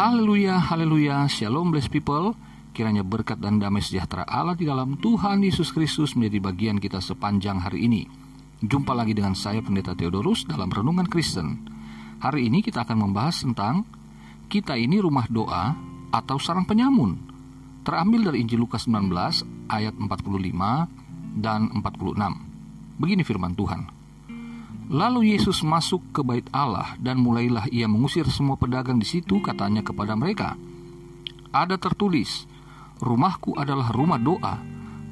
Haleluya, haleluya, shalom blessed people. Kiranya berkat dan damai sejahtera Allah di dalam Tuhan Yesus Kristus menjadi bagian kita sepanjang hari ini. Jumpa lagi dengan saya Pendeta Theodorus dalam Renungan Kristen. Hari ini kita akan membahas tentang kita ini rumah doa atau sarang penyamun. Terambil dari Injil Lukas 19 ayat 45 dan 46. Begini firman Tuhan. Lalu Yesus masuk ke bait Allah dan mulailah ia mengusir semua pedagang di situ katanya kepada mereka, Ada tertulis, rumahku adalah rumah doa,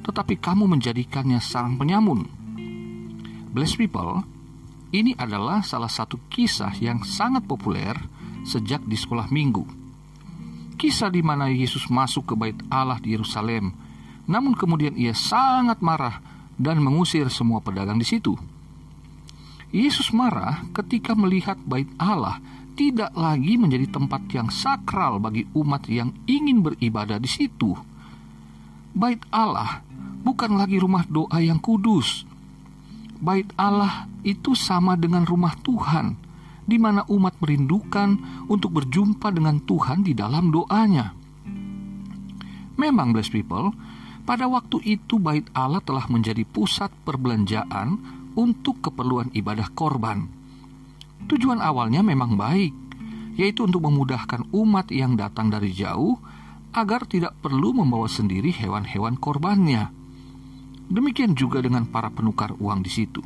tetapi kamu menjadikannya sarang penyamun. Blessed people, ini adalah salah satu kisah yang sangat populer sejak di sekolah minggu. Kisah di mana Yesus masuk ke bait Allah di Yerusalem, namun kemudian ia sangat marah dan mengusir semua pedagang di situ. Yesus marah ketika melihat bait Allah tidak lagi menjadi tempat yang sakral bagi umat yang ingin beribadah di situ. Bait Allah bukan lagi rumah doa yang kudus. Bait Allah itu sama dengan rumah Tuhan, di mana umat merindukan untuk berjumpa dengan Tuhan di dalam doanya. Memang, blessed people, pada waktu itu bait Allah telah menjadi pusat perbelanjaan untuk keperluan ibadah korban. Tujuan awalnya memang baik, yaitu untuk memudahkan umat yang datang dari jauh agar tidak perlu membawa sendiri hewan-hewan korbannya. Demikian juga dengan para penukar uang di situ.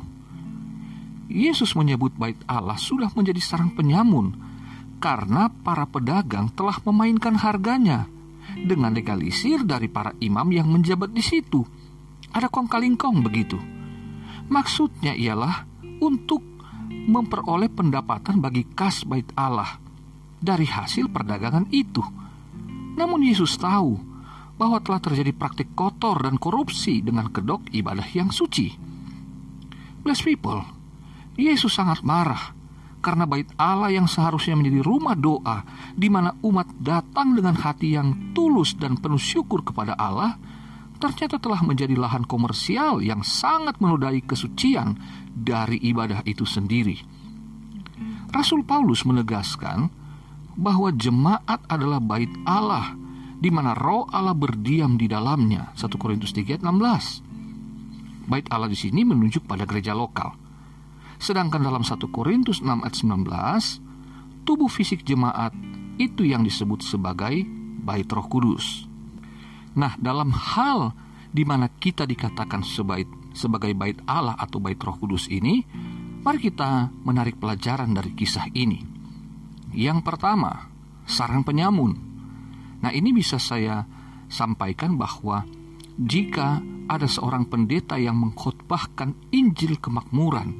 Yesus menyebut bait Allah sudah menjadi sarang penyamun karena para pedagang telah memainkan harganya dengan legalisir dari para imam yang menjabat di situ. Ada kong begitu. Maksudnya ialah untuk memperoleh pendapatan bagi kas bait Allah dari hasil perdagangan itu. Namun Yesus tahu bahwa telah terjadi praktik kotor dan korupsi dengan kedok ibadah yang suci. Bless people, Yesus sangat marah karena bait Allah yang seharusnya menjadi rumah doa di mana umat datang dengan hati yang tulus dan penuh syukur kepada Allah ternyata telah menjadi lahan komersial yang sangat menodai kesucian dari ibadah itu sendiri. Rasul Paulus menegaskan bahwa jemaat adalah bait Allah di mana roh Allah berdiam di dalamnya. 1 Korintus 3 16. Bait Allah di sini menunjuk pada gereja lokal. Sedangkan dalam 1 Korintus 6 ayat 19, tubuh fisik jemaat itu yang disebut sebagai bait Roh Kudus. Nah, dalam hal di mana kita dikatakan sebaik, sebagai bait Allah atau bait Roh Kudus ini, mari kita menarik pelajaran dari kisah ini. Yang pertama, sarang penyamun. Nah, ini bisa saya sampaikan bahwa jika ada seorang pendeta yang mengkhotbahkan Injil kemakmuran,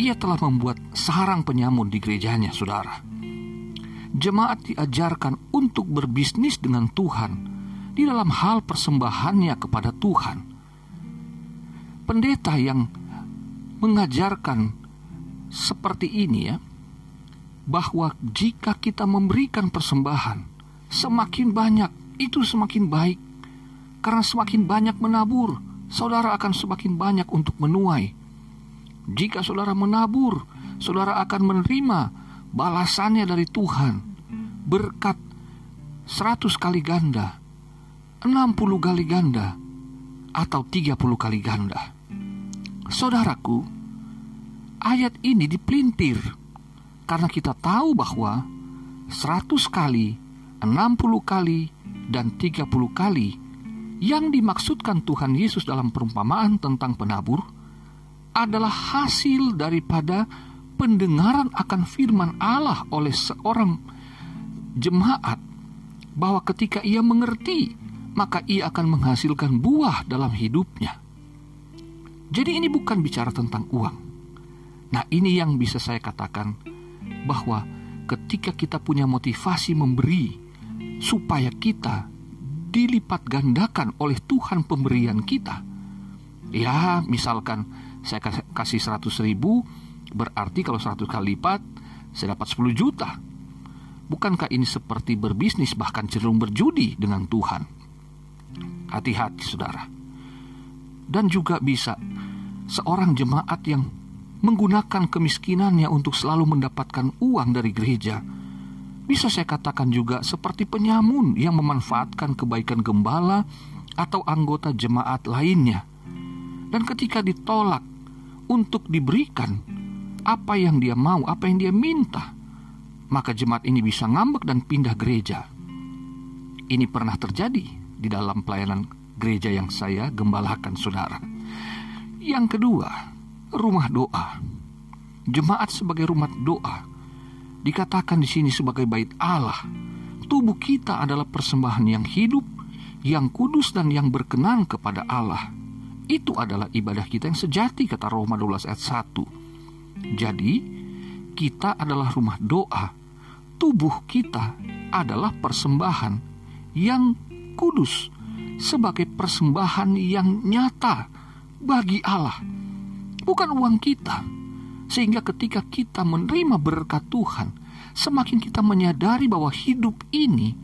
ia telah membuat sarang penyamun di gerejanya, saudara. Jemaat diajarkan untuk berbisnis dengan Tuhan di dalam hal persembahannya kepada Tuhan. Pendeta yang mengajarkan seperti ini ya, bahwa jika kita memberikan persembahan, semakin banyak itu semakin baik. Karena semakin banyak menabur, saudara akan semakin banyak untuk menuai. Jika saudara menabur, saudara akan menerima balasannya dari Tuhan. Berkat seratus kali ganda 60 kali ganda atau 30 kali ganda. Saudaraku, ayat ini dipelintir karena kita tahu bahwa 100 kali, 60 kali, dan 30 kali yang dimaksudkan Tuhan Yesus dalam perumpamaan tentang penabur adalah hasil daripada pendengaran akan firman Allah oleh seorang jemaat bahwa ketika ia mengerti maka ia akan menghasilkan buah dalam hidupnya. Jadi ini bukan bicara tentang uang. Nah, ini yang bisa saya katakan bahwa ketika kita punya motivasi memberi supaya kita dilipat gandakan oleh Tuhan pemberian kita. Ya, misalkan saya kasih 100 ribu, berarti kalau 100 kali lipat, saya dapat 10 juta. Bukankah ini seperti berbisnis bahkan cenderung berjudi dengan Tuhan? Hati-hati saudara. Dan juga bisa seorang jemaat yang menggunakan kemiskinannya untuk selalu mendapatkan uang dari gereja Bisa saya katakan juga seperti penyamun yang memanfaatkan kebaikan gembala atau anggota jemaat lainnya. Dan ketika ditolak untuk diberikan apa yang dia mau, apa yang dia minta, maka jemaat ini bisa ngambek dan pindah gereja. Ini pernah terjadi di dalam pelayanan gereja yang saya gembalakan, saudara. Yang kedua, rumah doa. Jemaat sebagai rumah doa dikatakan di sini sebagai bait Allah. Tubuh kita adalah persembahan yang hidup, yang kudus dan yang berkenan kepada Allah. Itu adalah ibadah kita yang sejati kata Roma 12 ayat 1. Jadi, kita adalah rumah doa. Tubuh kita adalah persembahan yang kudus sebagai persembahan yang nyata bagi Allah. Bukan uang kita. Sehingga ketika kita menerima berkat Tuhan, semakin kita menyadari bahwa hidup ini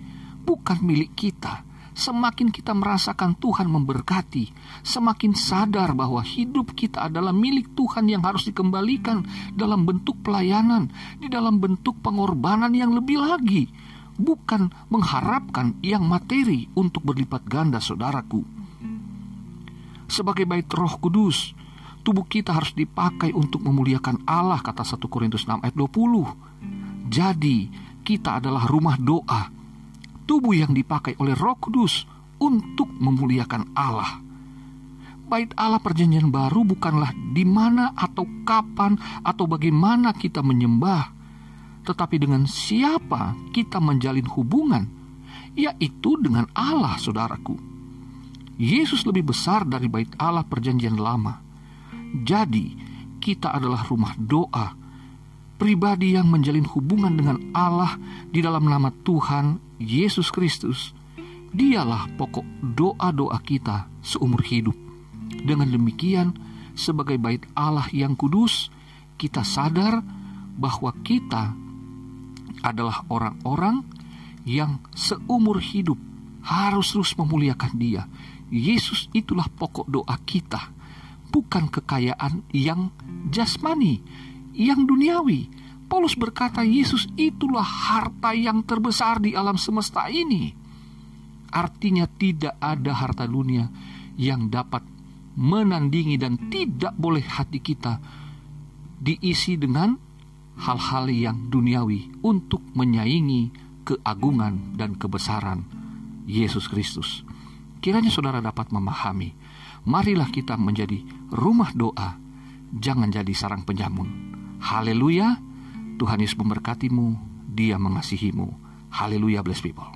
bukan milik kita. Semakin kita merasakan Tuhan memberkati, semakin sadar bahwa hidup kita adalah milik Tuhan yang harus dikembalikan dalam bentuk pelayanan, di dalam bentuk pengorbanan yang lebih lagi, bukan mengharapkan yang materi untuk berlipat ganda, saudaraku. Sebagai bait Roh Kudus, tubuh kita harus dipakai untuk memuliakan Allah, kata 1 Korintus 6 ayat 20. Jadi, kita adalah rumah doa tubuh yang dipakai oleh Roh Kudus untuk memuliakan Allah. Bait Allah Perjanjian Baru bukanlah di mana atau kapan atau bagaimana kita menyembah, tetapi dengan siapa kita menjalin hubungan, yaitu dengan Allah, saudaraku. Yesus lebih besar dari bait Allah Perjanjian Lama. Jadi, kita adalah rumah doa pribadi yang menjalin hubungan dengan Allah di dalam nama Tuhan Yesus Kristus. Dialah pokok doa-doa kita seumur hidup. Dengan demikian, sebagai bait Allah yang kudus, kita sadar bahwa kita adalah orang-orang yang seumur hidup harus terus memuliakan Dia. Yesus itulah pokok doa kita, bukan kekayaan yang jasmani, yang duniawi. Paulus berkata, Yesus itulah harta yang terbesar di alam semesta ini. Artinya, tidak ada harta dunia yang dapat menandingi dan tidak boleh hati kita diisi dengan hal-hal yang duniawi untuk menyaingi keagungan dan kebesaran Yesus Kristus. Kiranya saudara dapat memahami, marilah kita menjadi rumah doa, jangan jadi sarang penjamun. Haleluya. Tuhan Yesus memberkatimu, dia mengasihimu. Haleluya bless people.